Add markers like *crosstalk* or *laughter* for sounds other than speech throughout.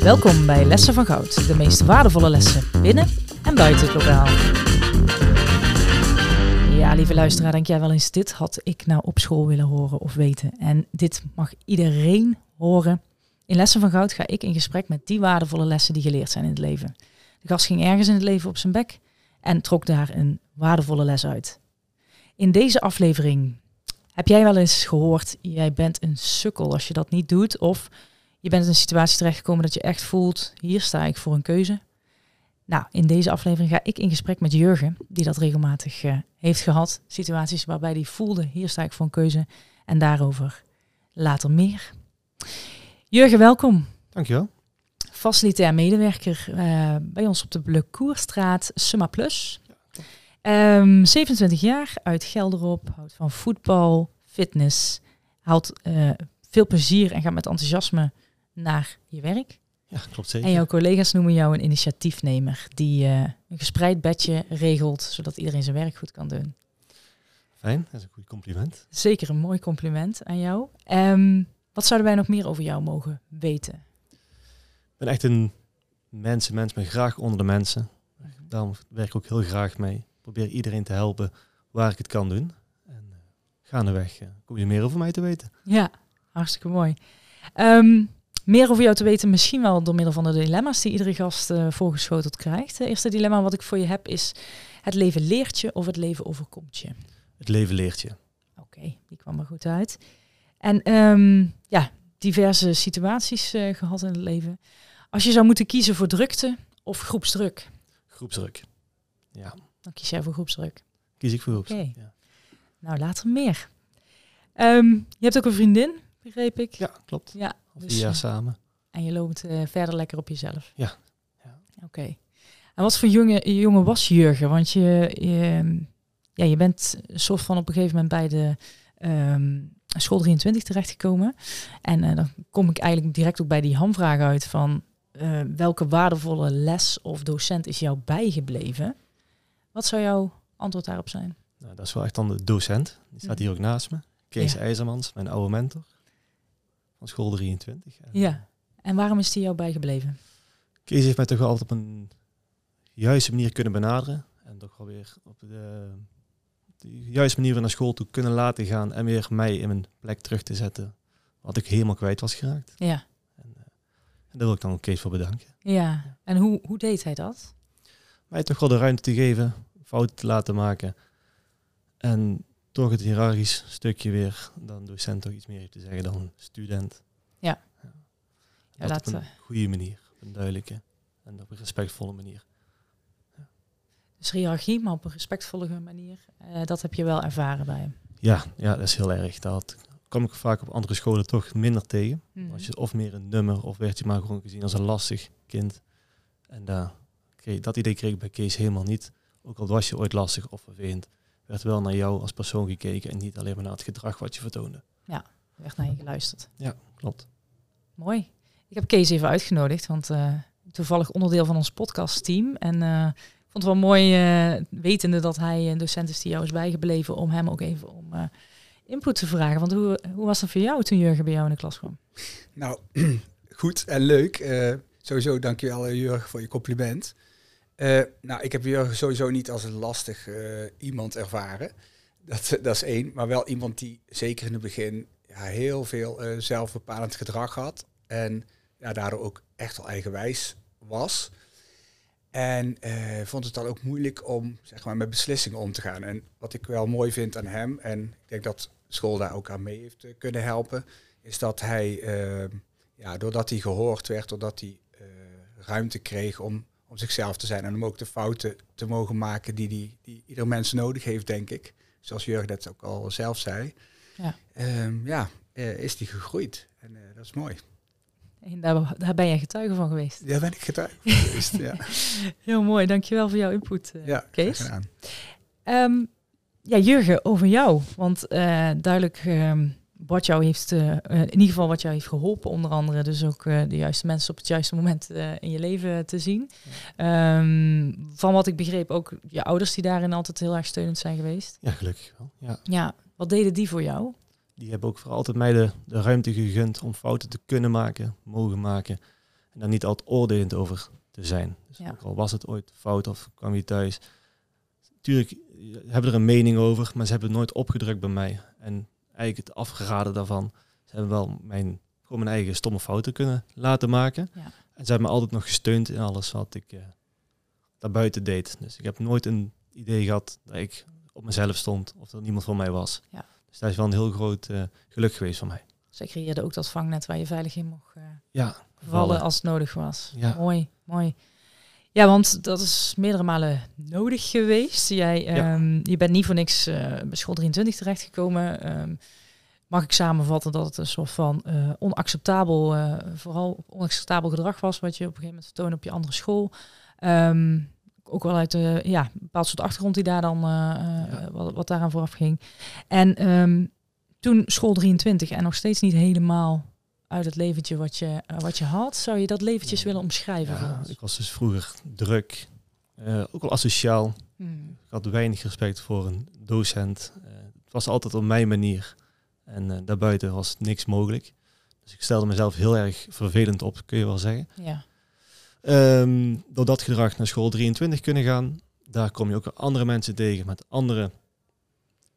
Welkom bij Lessen van Goud, de meest waardevolle lessen binnen en buiten het lokaal. Ja, lieve luisteraar, denk jij wel eens, dit had ik nou op school willen horen of weten. En dit mag iedereen horen. In Lessen van Goud ga ik in gesprek met die waardevolle lessen die geleerd zijn in het leven. De gast ging ergens in het leven op zijn bek en trok daar een waardevolle les uit. In deze aflevering heb jij wel eens gehoord, jij bent een sukkel als je dat niet doet. Of je bent in een situatie terechtgekomen dat je echt voelt, hier sta ik voor een keuze. Nou, in deze aflevering ga ik in gesprek met Jurgen, die dat regelmatig uh, heeft gehad. Situaties waarbij hij voelde, hier sta ik voor een keuze. En daarover later meer. Jurgen, welkom. Dankjewel. Facilitair medewerker uh, bij ons op de Blekoerstraat, Summa Plus. Um, 27 jaar, uit Gelderop, houdt van voetbal, fitness, haalt uh, veel plezier en gaat met enthousiasme naar je werk. Ja, klopt zeker. En jouw collega's noemen jou een initiatiefnemer die uh, een gespreid bedje regelt, zodat iedereen zijn werk goed kan doen. Fijn, dat is een goed compliment. Zeker een mooi compliment aan jou. Um, wat zouden wij nog meer over jou mogen weten? Ik ben echt een mensenmens, ben graag onder de mensen. Daarom werk ik ook heel graag mee. Probeer iedereen te helpen waar ik het kan doen. En uh, gaandeweg uh, kom je meer over mij te weten. Ja, hartstikke mooi. Um, meer over jou te weten, misschien wel door middel van de dilemma's die iedere gast uh, voorgeschoteld krijgt. Het eerste dilemma wat ik voor je heb is: het leven leert je of het leven overkomt je? Het leven leert je. Oké, okay, die kwam er goed uit. En um, ja, diverse situaties uh, gehad in het leven. Als je zou moeten kiezen voor drukte of groepsdruk? Groepsdruk. Ja. Dan kies jij voor groepsdruk. Kies ik voor groepsdruk. Okay. Ja. Nou, later meer. Um, je hebt ook een vriendin, begreep ik. Ja, klopt. Ja, vier jaar samen. En je loopt uh, verder lekker op jezelf. Ja. ja. Oké. Okay. En wat voor jonge, jongen was Jurgen? Want je, je, ja, je bent een soort van op een gegeven moment bij de um, school 23 terechtgekomen. En uh, dan kom ik eigenlijk direct ook bij die hamvraag uit van uh, welke waardevolle les of docent is jou bijgebleven? Wat zou jouw antwoord daarop zijn? Nou, dat is wel echt dan de docent. Die staat hier ook naast me. Kees ja. IJzermans, mijn oude mentor van school 23. En ja, en waarom is die jou bijgebleven? Kees heeft mij toch wel altijd op een juiste manier kunnen benaderen. En toch wel weer op de, de juiste manier weer naar school toe kunnen laten gaan. En weer mij in mijn plek terug te zetten. Wat ik helemaal kwijt was geraakt. Ja. En, uh, en daar wil ik dan ook Kees voor bedanken. Ja, en hoe, hoe deed hij dat? Mij toch wel de ruimte te geven, fouten te laten maken. En toch het hiërarchisch stukje weer dan docent toch iets meer heeft te zeggen dan student. Ja. ja. ja dat op een goede manier, op een duidelijke en op een respectvolle manier. Ja. Dus hiërarchie, maar op een respectvolle manier. Uh, dat heb je wel ervaren bij hem. Ja, ja, dat is heel erg. Dat kom ik vaak op andere scholen toch minder tegen. Mhm. Mm. Als je of meer een nummer of werd je maar gewoon gezien als een lastig kind. En daar dat idee kreeg ik bij Kees helemaal niet. Ook al was je ooit lastig of vervelend werd wel naar jou als persoon gekeken en niet alleen maar naar het gedrag wat je vertoonde. Ja, werd naar je geluisterd. Ja, klopt. Mooi. Ik heb Kees even uitgenodigd, want uh, toevallig onderdeel van ons podcastteam. En uh, ik vond het wel mooi, uh, wetende dat hij een docent is die jou is bijgebleven, om hem ook even om input te vragen. Want hoe, hoe was dat voor jou toen Jurgen bij jou in de klas kwam? Nou, *clears throat* goed en leuk. sowieso dankjewel Jurgen voor je compliment. Uh, nou, ik heb Jurgen sowieso niet als een lastig uh, iemand ervaren. Dat, dat is één. Maar wel iemand die zeker in het begin ja, heel veel uh, zelfbepalend gedrag had. En ja, daardoor ook echt al eigenwijs was. En vond het dan ook moeilijk om zeg maar, met beslissingen om te gaan. En wat ik wel mooi vind aan hem, en ik denk dat school daar ook aan mee heeft kunnen helpen, is dat hij, ja, doordat hij gehoord werd, doordat hij ruimte kreeg om om zichzelf te zijn en om ook de fouten te mogen maken die, die, die ieder mens nodig heeft, denk ik. Zoals Jurgen dat ook al zelf zei. Ja, um, ja uh, is die gegroeid. En uh, dat is mooi. En daar, daar ben jij getuige van geweest. Daar ben ik getuige van geweest, ja. *laughs* Heel mooi, dankjewel voor jouw input, uh, ja, Kees. Um, ja, Jurgen, over jou. Want duidelijk um, wat jou heeft, eh, eh, in ieder geval wat jou heeft geholpen, onder andere dus ook eh, de juiste mensen op het juiste moment in je leven te zien. Ehm, van wat ik begreep ook je ouders die daarin altijd heel erg steunend zijn geweest. Ja, gelukkig wel. Ja. Ja, wat deden die voor jou? Die hebben ook voor altijd mij de, de ruimte gegund om fouten te kunnen maken, mogen maken. En daar niet altijd oordelend over te zijn. Dus Ja. ook al was het ooit fout of kwam je thuis. Tuurlijk hebben er een mening over, maar ze hebben het nooit opgedrukt bij mij. En eigenlijk het afgeraden daarvan. Ze hebben wel mijn, gewoon mijn eigen stomme fouten kunnen laten maken. Ja. En ze hebben me altijd nog gesteund in alles wat ik eh daarbuiten deed. Dus ik heb nooit een idee gehad dat ik op mezelf stond of dat niemand voor mij was. Ja. Dus dat is wel een heel groot eh, geluk geweest van mij. Zij creëerde ook dat vangnet waar je veilig in mocht eh, Ja, vallen als het nodig was. Ja. Mooi, mooi. Ja, want dat is meerdere malen nodig geweest. Jij, Ja. ehm, je bent niet voor niks eh, bij school 23 terechtgekomen. Ehm, mag ik samenvatten dat het een soort van eh, onacceptabel, eh, vooral onacceptabel gedrag was, wat je op een gegeven moment vertoonde op je andere school. Ehm, ook wel uit de, ja, een bepaald soort achtergrond die daar dan, Ja. wat, wat daaraan vooraf ging. En toen school 23 en nog steeds niet helemaal uit het leventje wat je, eh, wat je had. Zou je dat leventjes willen omschrijven ja ik was dus vroeger druk, eh, ook wel asociaal. Hmm. Ik had weinig respect voor een docent. Eh, het was altijd op mijn manier. En daarbuiten was niks mogelijk. Dus ik stelde mezelf heel erg vervelend op, kun je wel zeggen. Ja, Ehm, door dat gedrag naar school 23 kunnen gaan, daar kom je ook andere mensen tegen met andere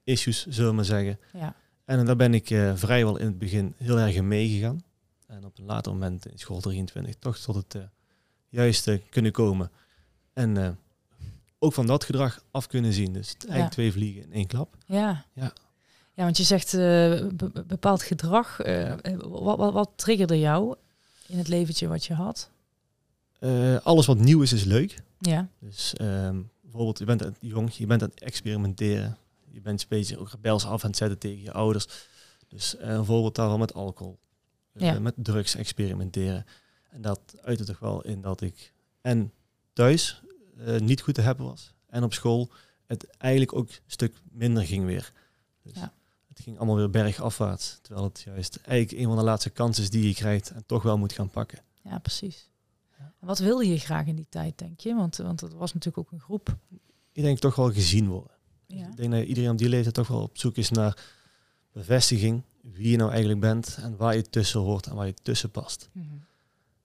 issues, zullen we maar zeggen. ja, En daar ben ik eh, vrijwel in het begin heel erg in meegegaan. En op een later moment in school 23 toch tot het eh, juiste kunnen komen. En eh, ook van dat gedrag af kunnen zien. Dus eigenlijk Ja. twee vliegen in één klap. ja. Ja. Ja, want je zegt be- be- bepaald gedrag. wat, wat, wat triggerde jou in het leventje wat je had? Alles wat nieuw is, is leuk. Ja, Dus ehm, bijvoorbeeld, je bent jong, je bent aan het experimenteren. Je bent een beetje ook rebels af aan het zetten tegen je ouders. Dus eh, een voorbeeld daarvan met alcohol. Eh. Met drugs experimenteren. En dat uitte toch wel in dat ik en thuis eh, niet goed te hebben was. En op school het eigenlijk ook een stuk minder ging weer. Dus Ja. het ging allemaal weer bergafwaarts. Terwijl het juist eigenlijk een van de laatste kansen is die je krijgt en toch wel moet gaan pakken. ja precies. Ja. En wat wilde je graag in die tijd, denk je? Want, want het was natuurlijk ook een groep. Ik denk toch wel gezien worden. Ja, Ik denk dat iedereen op die leeftijd toch wel op zoek is naar bevestiging. Wie je nou eigenlijk bent en waar je tussen hoort en waar je tussen past. Mhm.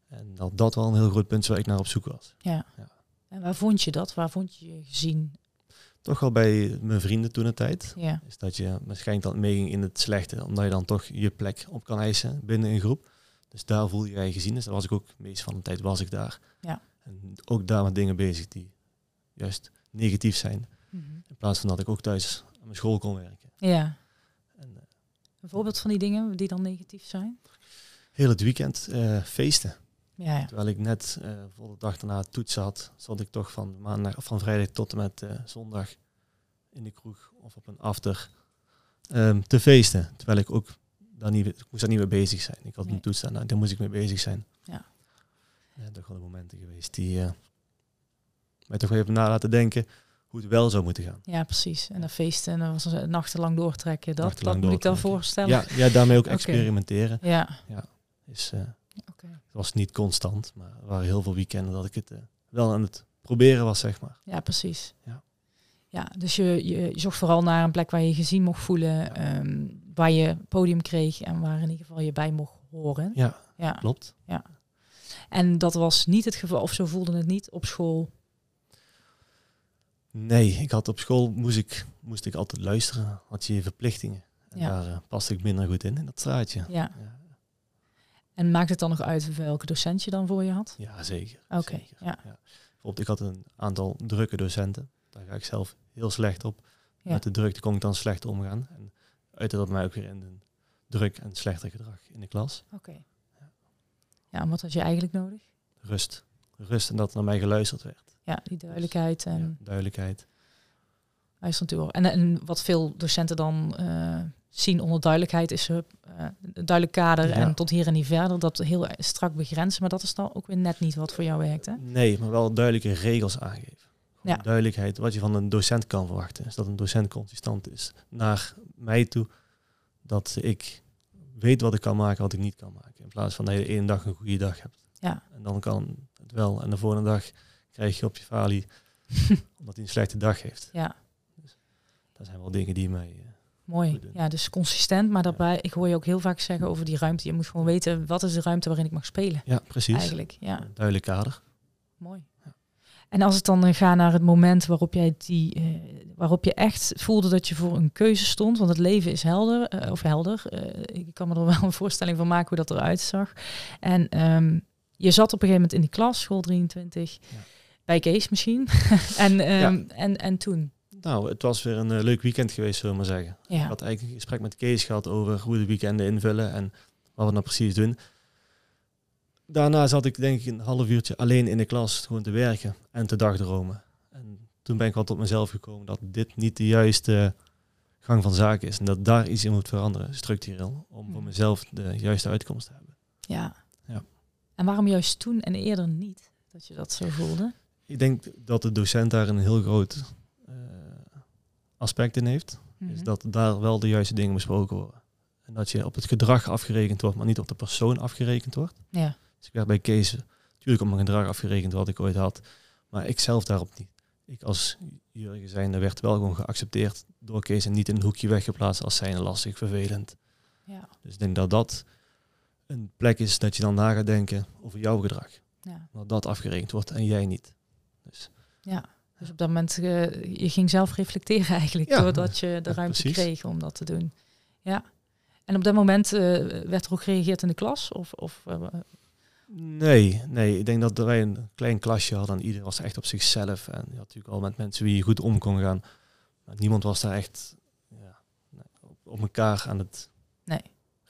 En dat dat wel een heel groot punt is waar ik naar op zoek was. ja. Ja. En waar vond je dat? Waar vond je je gezien? Toch wel bij mijn vrienden toen de tijd. Ja, Is dat je waarschijnlijk dan meeging in het slechte. Omdat je dan toch je plek op kan eisen binnen een groep. Dus daar voel je je gezien. Dus daar was ik ook de meeste van de tijd was ik daar. Ja. En ook daar met dingen bezig die juist negatief zijn. Mhm. In plaats van dat ik ook thuis aan mijn school kon werken. ja. En, eh, Een voorbeeld van die dingen die dan negatief zijn? heel het weekend eh, feesten. Ja, ja. Terwijl ik net eh, voor de dag daarna toetsen had, zat ik toch van, maandag, of van vrijdag tot en met eh, zondag in de kroeg of op een after ehm, te feesten. Terwijl ik ook daar niet, ik moest daar niet mee bezig zijn. Ik had Nee. een toets nou, daar moest ik mee bezig zijn. Ja. Ja, toch wel de momenten geweest die eh, mij toch wel even na laten denken hoe het wel zou moeten gaan. Ja, precies. En dan feesten en dan was het nachtenlang doortrekken. Dat, Nachtenlang dat moet ik dan voorstellen. Ja, ja, daarmee ook *laughs* experimenteren. Ja. Is, eh, Oké. het was niet constant, maar er waren heel veel weekenden dat ik het eh, wel aan het proberen was, zeg maar. Ja, precies. Ja. Ja, dus je, je, je zocht vooral naar een plek waar je gezien mocht voelen, Ja. ehm, waar je podium kreeg en waar in ieder geval je bij mocht horen. Ja, Ja. klopt. En dat was niet het geval, of zo voelde het niet op school. Nee, ik had op school moest ik, moest ik altijd luisteren. Had je verplichtingen. En Ja. daar eh, paste ik minder goed in, in dat straatje. Ja. Ja, En maakt het dan nog uit welke docent je dan voor je had? ja zeker. Oké, ja. Bijvoorbeeld, ik had een aantal drukke docenten. Daar ga ik zelf heel slecht op. Met de drukte kon ik dan slecht omgaan. En uitte dat mij ook weer in een druk en slechter gedrag in de klas. Oké. Ja, en wat had je eigenlijk nodig? Rust. Rust en dat naar mij geluisterd werd. Ja, die duidelijkheid en Ja, duidelijkheid. luisteren toe. En, en wat veel docenten dan eh, zien onder duidelijkheid is eh, een duidelijk kader Ja. en tot hier en niet verder. Dat heel strak begrenzen, maar dat is dan ook weer net niet wat voor jou werkt, hè? Nee, maar wel duidelijke regels aangeven. Gewoon Ja. Duidelijkheid wat je van een docent kan verwachten. Is dat een docent consistent is naar mij toe. Dat ik weet wat ik kan maken, wat ik niet kan maken. In plaats van dat je de ene dag een goede dag hebt. Ja. En dan kan het wel. En de volgende dag krijg je op je falie *laughs* omdat hij een slechte dag heeft. Ja, Dat zijn wel dingen die mij... eh, mooi. Ja, dus consistent, maar daarbij, ik hoor je ook heel vaak zeggen over die ruimte. Je moet gewoon weten, wat is de ruimte waarin ik mag spelen? ja, precies. Eigenlijk, ja. Een duidelijk kader. Mooi. En als het dan eh, gaat naar het moment waarop jij die, eh, waarop je echt voelde dat je voor een keuze stond, want het leven is helder of helder. Ik kan me er wel een voorstelling van maken hoe dat eruit zag. En ehm, je zat op een gegeven moment in die klas, school 23, Ja. Bij Kees misschien. *laughs* en, ehm, en, en toen. Nou, het was weer een eh, leuk weekend geweest, zullen we maar zeggen. Ik had eigenlijk een gesprek met Kees gehad over hoe de weekenden invullen en wat we nou precies doen. Daarna zat ik denk ik een half uurtje alleen in de klas gewoon te werken en te dagdromen. En toen ben ik wel tot mezelf gekomen dat dit niet de juiste gang van zaken is. En dat daar iets in moet veranderen, structureel, om voor Hmm. mezelf de juiste uitkomst te hebben. ja. Ja. En waarom juist toen en eerder niet? Dat je dat zo voelde? Ik denk dat de docent daar een heel groot eh, aspect in heeft. is Mhm. dat daar wel de juiste dingen besproken worden. En dat je op het gedrag afgerekend wordt, maar niet op de persoon afgerekend wordt. Ja, Dus ik werd bij Kees natuurlijk op mijn gedrag afgerekend wat ik ooit had. Maar ik zelf daarop niet. Ik als Jurgen zijnde werd wel gewoon geaccepteerd door Kees en niet in een hoekje weggeplaatst als zijnde lastig, vervelend. ja, Dus ik denk dat dat een plek is dat je dan na gaat denken over jouw gedrag. ja. Dat dat afgerekend wordt en jij niet. Dus Ja, dus op dat moment, eh, je ging zelf reflecteren eigenlijk, Ja. doordat je de Ja, ruimte precies. kreeg om dat te doen. Ja. En op dat moment eh, werd er ook gereageerd in de klas? Of, of eh, Nee, nee, ik denk dat wij een klein klasje hadden en iedereen was echt op zichzelf. En je had natuurlijk al met mensen wie je goed om kon gaan. Maar niemand was daar echt ja, op, op elkaar aan het Nee.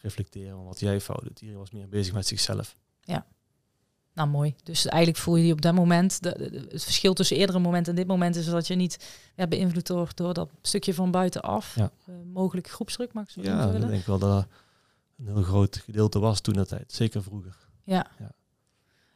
reflecteren van wat jij fout doet. Iedereen was meer bezig met zichzelf. Nou mooi. Dus eigenlijk voel je je op dat moment, de, de- het verschil tussen eerdere momenten en dit moment is dat je niet ja, beïnvloed wordt door dat stukje van buitenaf. Ja. Eh, mogelijk groepsdruk, mag ik zo Ja, ik denk wel dat een heel groot gedeelte was toen dat tijd. Zeker vroeger. Ja. Ja.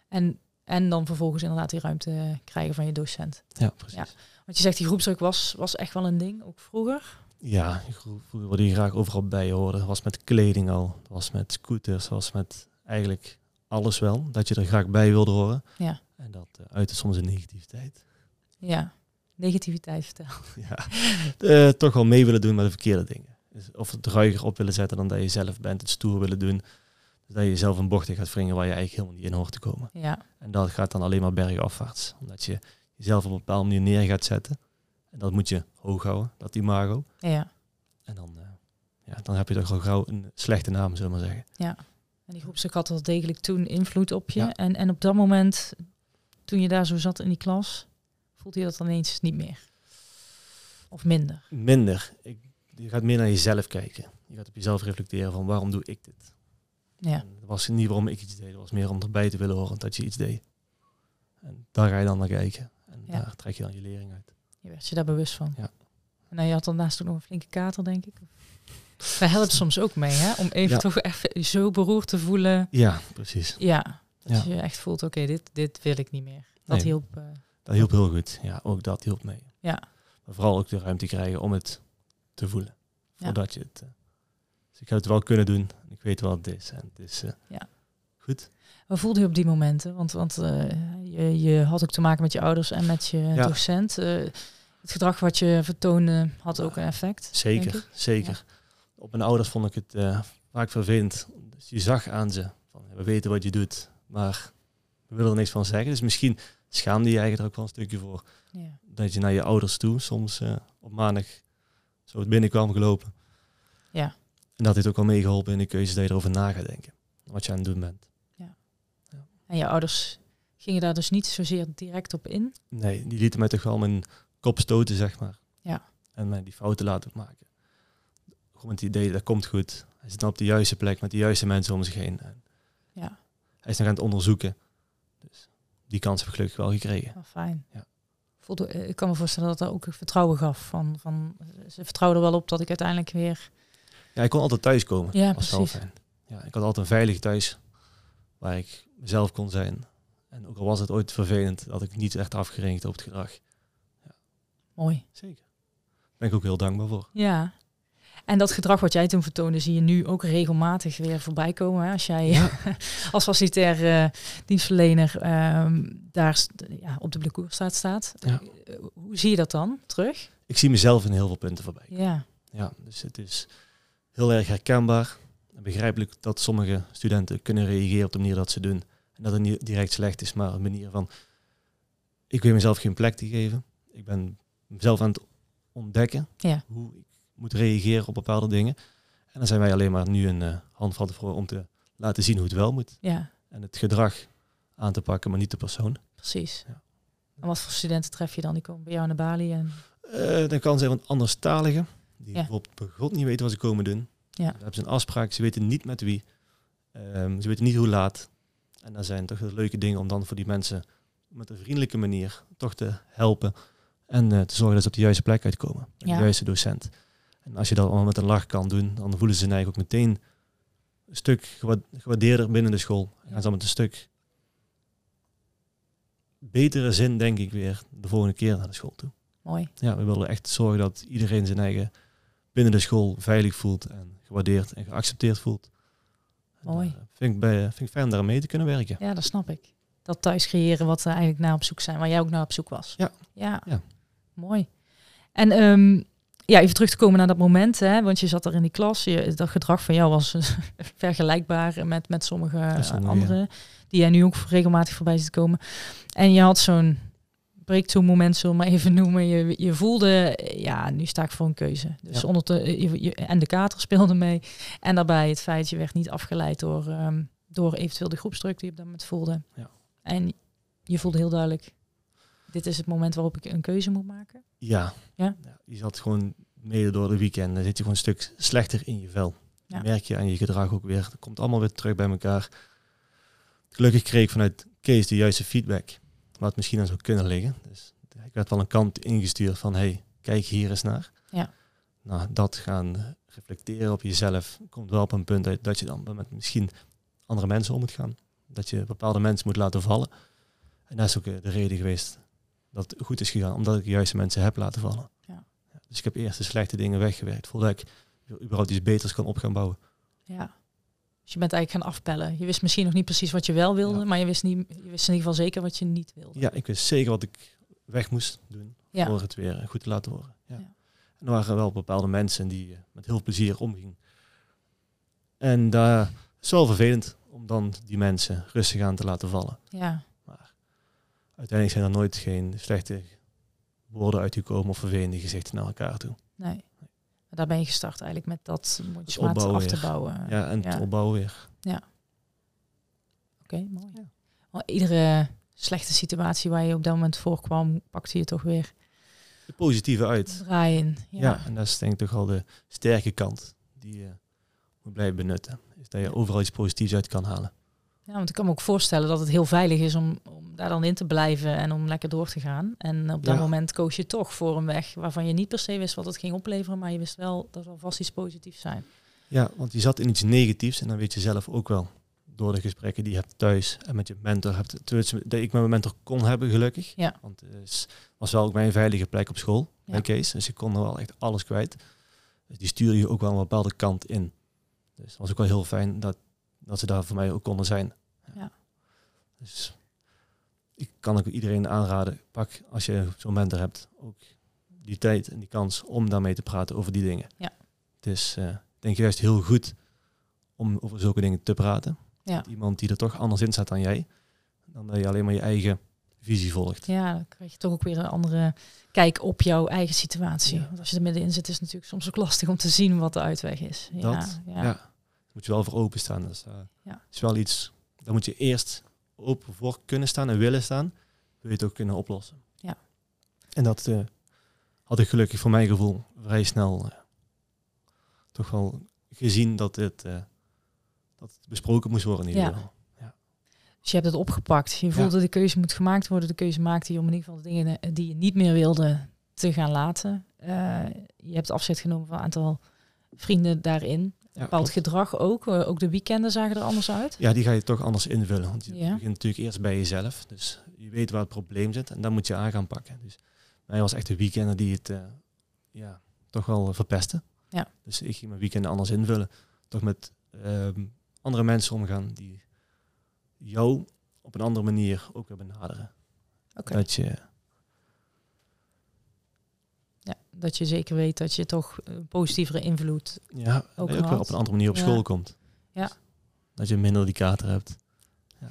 En, en dan vervolgens inderdaad die ruimte krijgen van je docent. Ja, precies. Ja. Want je zegt die groepsdruk was, was echt wel een ding, ook vroeger. Ja, vroeger wilde je graag overal bij horen. Was met kleding al, was met scooters, was met eigenlijk alles wel. Dat je er graag bij wilde horen. Ja. En dat uh, uitte soms in negativiteit. Ja, negativiteit vertel. *laughs* ja, eh, toch wel mee willen doen met de verkeerde dingen. Dus of het ruiger op willen zetten dan dat je zelf bent, het stoer willen doen. Dus dat je jezelf een bocht in gaat wringen waar je eigenlijk helemaal niet in hoort te komen. Ja, En dat gaat dan alleen maar bergafwaarts. Omdat je jezelf op een bepaalde manier neer gaat zetten. En dat moet je hoog houden, dat imago. ja, En dan, eh, ja, dan heb je toch al gauw een slechte naam, zullen we maar zeggen. ja. En die groepsdruk had wel degelijk toen invloed op je. Ja. En, en op dat moment, toen je daar zo zat in die klas, voelde je dat dan ineens niet meer? Of minder? Minder. Ik, je gaat meer naar jezelf kijken. Je gaat op jezelf reflecteren van waarom doe ik dit? Ja, En Het was niet waarom ik iets deed, het was meer om erbij te willen horen dat je iets deed. En daar ga je dan naar kijken. En Ja. daar trek je dan je lering uit. je werd je daar bewust van. Ja. En dan je had daarnaast ook nog een flinke kater, denk ik. Wij helpt soms ook mee, hè? Om even Ja. toch even zo beroerd te voelen. Ja, precies. Ja, dat Ja. je echt voelt, oké, dit, dit wil ik niet meer. Dat Nee. hielp. eh, Dat hielp heel goed. Ja, ook dat hielp mee. ja, Maar vooral ook de ruimte krijgen om het te voelen. Ja. Voordat je het... eh, dus ik ga het wel kunnen doen. Ik weet wat het is. En het is eh, Ja. goed. Wat voelde je op die momenten? Want, want je, je had ook te maken met je ouders en met je docent. Het gedrag wat je vertoonde had ook een effect. Zeker, zeker. Op mijn ouders vond ik het eh, vaak vervelend. Dus je zag aan ze, van, we weten wat je doet, maar we willen er niks van zeggen. Dus misschien schaamde je eigenlijk er ook wel een stukje voor. Ja. Dat je naar je ouders toe soms eh, op maandag zo binnenkwam gelopen. Ja. En dat heeft ook wel meegeholpen in de keuze dat je erover na gaat denken. Wat je aan het doen bent. En je ouders gingen daar dus niet zozeer direct op in. Nee, die lieten mij toch wel mijn kop stoten, zeg maar. Ja. En mij die fouten laten maken. Met het idee, dat komt goed. Hij zit dan op de juiste plek met de juiste mensen om zich heen. En Ja, hij is nog aan het onderzoeken. Dus die kans heb ik gelukkig wel gekregen. wel fijn. Ja. Voelde, eh, ik kan me voorstellen dat dat ook vertrouwen gaf. Van, van, ze vertrouwden er wel op dat ik uiteindelijk weer... Ja, ik kon altijd thuiskomen. Ja, precies. Ja, ik had altijd een veilig thuis waar ik mezelf kon zijn. En ook al was het ooit vervelend dat ik niet werd afgerekend op het gedrag. Mooi. Zeker. Daar ben ik ook heel dankbaar voor. Ja. En dat gedrag wat jij toen vertoonde, zie je nu ook regelmatig weer voorbij komen. Hè? Als jij *laughs* als facilitair uh, dienstverlener ehm, daar ja, op de blokkoer staat. staat. Ja. hoe zie je dat dan terug? Ik zie mezelf in heel veel punten voorbij. Ja. Ja, dus het is heel erg herkenbaar. En begrijpelijk dat sommige studenten kunnen reageren op de manier dat ze doen. En dat het niet direct slecht is, maar een manier van... Ik weet mezelf geen plek te geven. Ik ben mezelf aan het ontdekken ja. hoe ik moet reageren op bepaalde dingen. En dan zijn wij alleen maar nu een uh, handvat voor om te laten zien hoe het wel moet. Ja. En het gedrag aan te pakken, maar niet de persoon. Precies. Ja. En wat voor studenten tref je dan? Die komen bij jou naar Bali? En... Uh, dan kan zijn van anderstaligen. Die ja. bijvoorbeeld God niet weten wat ze komen doen. Ja. Dan hebben ze een afspraak, ze weten niet met wie. Um, ze weten niet hoe laat. En dat zijn toch leuke dingen om dan voor die mensen met een vriendelijke manier toch te helpen. En uh, te zorgen dat ze op de juiste plek uitkomen. Ja. De juiste docent. En als je dat allemaal met een lach kan doen, dan voelen ze zich eigenlijk ook meteen een stuk gewaardeerder binnen de school. En gaan ze met een stuk betere zin, denk ik, weer de volgende keer naar de school toe. Mooi. Ja, we willen echt zorgen dat iedereen zijn eigen binnen de school veilig voelt en gewaardeerd en geaccepteerd voelt. Mooi. En, uh, vind, ik bij, vind ik fijn om daar mee te kunnen werken. Ja, dat snap ik. Dat thuis creëren wat we eigenlijk naar op zoek zijn, waar jij ook naar op zoek was. Ja. Ja. ja. Mooi. En um, ja, even terug te komen naar dat moment, hè, want je zat er in die klas. Je, dat gedrag van jou was *laughs* vergelijkbaar met, met sommige anderen, ja. die jij nu ook regelmatig voorbij ziet komen. En je had zo'n breakthrough moment, zullen we maar even noemen. Je, je voelde, ja, nu sta ik voor een keuze. Dus Ja. onder de, je, je- en de kater speelde mee. En daarbij het feit, je werd niet afgeleid door, ehm, door eventueel de groepsdruk die je op dat moment voelde. Ja. En je voelde heel duidelijk, dit is het moment waarop ik een keuze moet maken. Ja. Ja? Je zat gewoon mede door de weekend, dan zit je gewoon een stuk slechter in je vel. Ja. Merk je aan je gedrag ook weer. Het komt allemaal weer terug bij elkaar. Gelukkig kreeg ik vanuit Kees de juiste feedback. Het misschien aan zou kunnen liggen. Dus ik werd wel een kant ingestuurd van, hey, kijk hier eens naar. Ja. Nou, dat gaan reflecteren op jezelf komt wel op een punt uit dat je dan met misschien andere mensen om moet gaan. Dat je bepaalde mensen moet laten vallen. En dat is ook eh, de reden geweest dat het goed is gegaan, omdat ik de juiste mensen heb laten vallen. Ja. Dus ik heb eerst de slechte dingen weggewerkt, voordat ik überhaupt iets beters kan op gaan bouwen. Ja. Dus je bent eigenlijk gaan afpellen. Je wist misschien nog niet precies wat je wel wilde, Ja. maar je wist, niet, je wist in ieder geval zeker wat je niet wilde. Ja, ik wist zeker wat ik weg moest doen Ja. voor het weer goed te laten horen. Ja. En er waren wel bepaalde mensen die eh, met heel plezier omgingen. En daar is wel vervelend om dan die mensen rustig aan te laten vallen. Ja. Uiteindelijk zijn er nooit geen slechte woorden uitgekomen of vervelende gezichten naar elkaar toe. Nee. Daar ben je gestart eigenlijk met dat mondjesmaat af te bouwen. Ja, en het ja. opbouwen weer. Oké, mooi. Ja. Iedere slechte situatie waar je op dat moment voorkwam, pakte je toch weer De positieve uit. draaien. Ja. Ja. en dat is denk ik toch wel de sterke kant die je moet blijven benutten. Is dat je overal iets positiefs uit kan halen. Ja, want ik kan me ook voorstellen dat het heel veilig is om, om daar dan in te blijven en om lekker door te gaan. En op dat Ja. moment koos je toch voor een weg waarvan je niet per se wist wat het ging opleveren, maar je wist wel dat er vast iets positiefs zijn. Ja, want je zat in iets negatiefs en dan weet je zelf ook wel door de gesprekken die je hebt thuis en met je mentor hebt. Dat ik met mijn mentor kon hebben, gelukkig. Ja. Want het is- was wel ook mijn veilige plek op school Ja. Kees. Dus ik kon er wel echt alles kwijt. Dus die stuurde je ook wel een bepaalde kant in. Dus het was ook wel heel fijn dat, dat ze daar voor mij ook konden zijn. Ja. Dus ik kan ook iedereen aanraden, pak als je zo'n mentor hebt, ook die tijd en die kans om daarmee te praten over die dingen. Ja. Het is eh, denk ik juist heel goed om over zulke dingen te praten. Ja. Met iemand die er toch anders in staat dan jij. Dan dat je alleen maar je eigen visie volgt. Ja, dan krijg je toch ook weer een andere kijk op jouw eigen situatie. Ja. Want als je er middenin zit, is het natuurlijk soms ook lastig om te zien wat de uitweg is. Dat, ja. Ja. Moet je wel voor openstaan. Dus, eh, Ja. is wel iets, daar moet je eerst open voor kunnen staan en willen staan. Wil je het ook kunnen oplossen. Ja. En dat eh, had ik gelukkig voor mijn gevoel vrij snel eh, toch wel gezien dat dit eh, dat het besproken moest worden in ieder Ja. geval. Dus je hebt het opgepakt. Je voelde de keuze moet gemaakt worden. De keuze maakte je om in ieder geval de dingen die je niet meer wilde te gaan laten. Je hebt afscheid genomen van een aantal vrienden daarin. Ja, Bepaald klopt. gedrag ook. Eh, ook de weekenden zagen er anders uit. Ja, die ga je toch anders invullen. Want je Ja. begint natuurlijk eerst bij jezelf. Dus je weet waar het probleem zit en dan moet je aan gaan pakken. Dus mij was echt de weekender die het eh, ja, toch wel verpesten. Ja. Dus ik ging mijn weekenden anders invullen. Toch met ehm, andere mensen omgaan die jou op een andere manier ook weer benaderen. Oké. Dat je, Ja, dat je zeker weet dat je toch een positievere invloed... ja, Ook op een andere manier op Ja. school komt. Ja. Dat je minder die kater hebt. *laughs*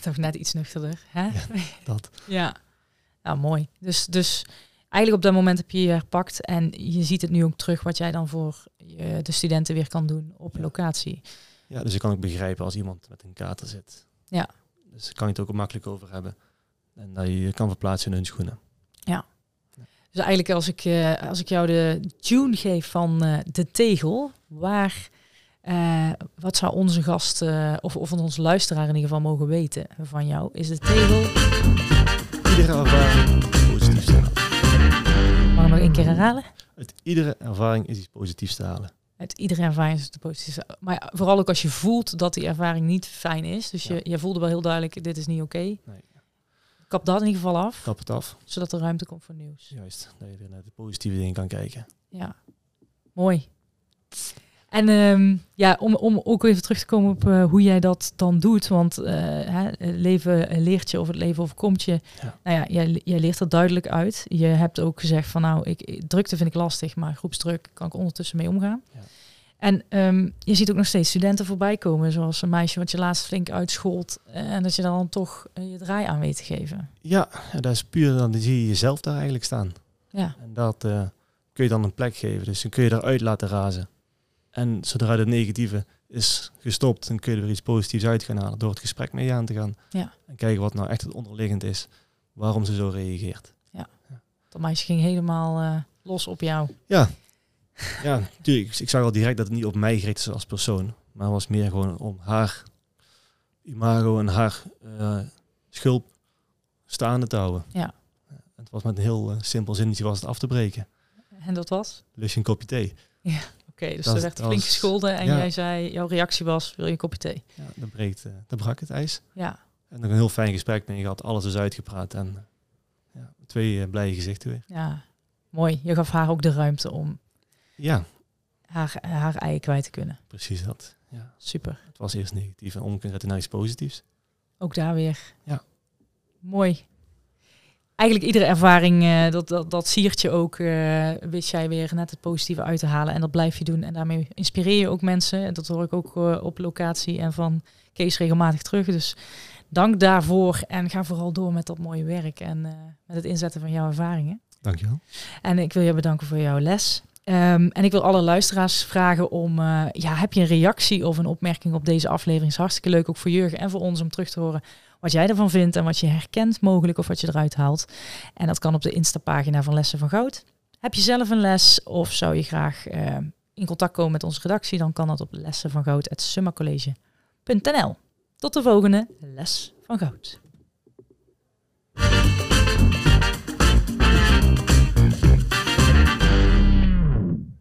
Toch net iets nuchterder, hè? Ja. Dat. *laughs* Ja, nou mooi. Dus, dus eigenlijk op dat moment heb je je herpakt en je ziet het nu ook terug wat jij dan voor je, de studenten weer kan doen op Ja. locatie. Ja, dus ik kan ook begrijpen als iemand met een kater zit. Ja. Dus kan je het ook makkelijk over hebben. En dat je je kan verplaatsen in hun schoenen. Dus eigenlijk als ik, eh, als ik jou de tune geef van eh, de tegel, waar, eh, wat zou onze gast of, of onze luisteraar in ieder geval mogen weten van jou? Is de tegel, Iedere ervaring is positief te halen. mag ik nog één keer herhalen? Uit iedere ervaring is iets positiefs te halen. Uit iedere ervaring is het de positieve. Maar vooral ook als je voelt dat die ervaring niet fijn is. Dus Ja. je, je voelde wel heel duidelijk, dit is niet oké. Nee. Kap dat in ieder geval af, Kap het af. zodat er ruimte komt voor nieuws. Juist, dat je naar de positieve dingen kan kijken. Ja, mooi. En ehm, ja, om, om ook even terug te komen op eh, hoe jij dat dan doet. Want eh, hè, leven leert je of het leven overkomt je. Ja. Nou ja, jij, jij leert er duidelijk uit. Je hebt ook gezegd van nou, ik, drukte vind ik lastig, maar groepsdruk kan ik ondertussen mee omgaan. Ja. En ehm, je ziet ook nog steeds studenten voorbij komen, zoals een meisje wat je laatst flink uitschold. eh, en dat je dan toch eh, je draai aan weet te geven. Ja, ja, dat is puur, dan zie je jezelf daar eigenlijk staan. Ja, En dat eh, kun je dan een plek geven. Dus dan kun je eruit laten razen. En zodra het negatieve is gestopt, dan kun je er weer iets positiefs uit gaan halen. Door het gesprek mee aan te gaan. Ja. En kijken wat nou echt het onderliggend is. Waarom ze zo reageert. dat meisje ging helemaal los op jou. Ja, ja natuurlijk. Ik zag al direct dat het niet op mij gericht is als persoon. Maar het was meer gewoon om haar imago en haar eh schulp staande te houden. Ja. Het was met een heel eh, simpel zinnetje was het af te breken. En dat was? Lust je een kopje thee? Oké, dus Dat- er werd flink was- gescholden en ja. jij zei, jouw reactie was, wil je een kopje thee? Ja, dan, breekt, eh, dan brak het ijs. Ja, En nog een heel fijn gesprek mee gehad. Alles is uitgepraat. En ja, twee blije gezichten weer. ja, mooi. Je gaf haar ook de ruimte om Ja, haar, haar ei kwijt te kunnen. precies dat. Ja. Super. Het was eerst negatief en om kunnen zetten naar iets positiefs. Ook daar weer. Ja. Mooi. Eigenlijk iedere ervaring, eh, dat, dat, dat siert je ook, eh, wist jij weer net het positieve uit te halen. En dat blijf je doen. En daarmee inspireer je ook mensen. En dat hoor ik ook eh, op locatie en van Kees regelmatig terug. Dus dank daarvoor. En ga vooral door met dat mooie werk. En met het inzetten van jouw ervaringen. Dankjewel. En ik wil je bedanken voor jouw les. Ehm, en ik wil alle luisteraars vragen om, eh, ja, heb je een reactie of een opmerking op deze aflevering? Is hartstikke leuk, ook voor Jurgen en voor ons om terug te horen wat jij ervan vindt en wat je herkent mogelijk of wat je eruit haalt. En dat kan op de Insta-pagina van Lessen van Goud. Heb je zelf een les of zou je graag eh, in contact komen met onze redactie? Dan kan dat op lessenvangoud.summacollege.nl. Tot de volgende Les van Goud.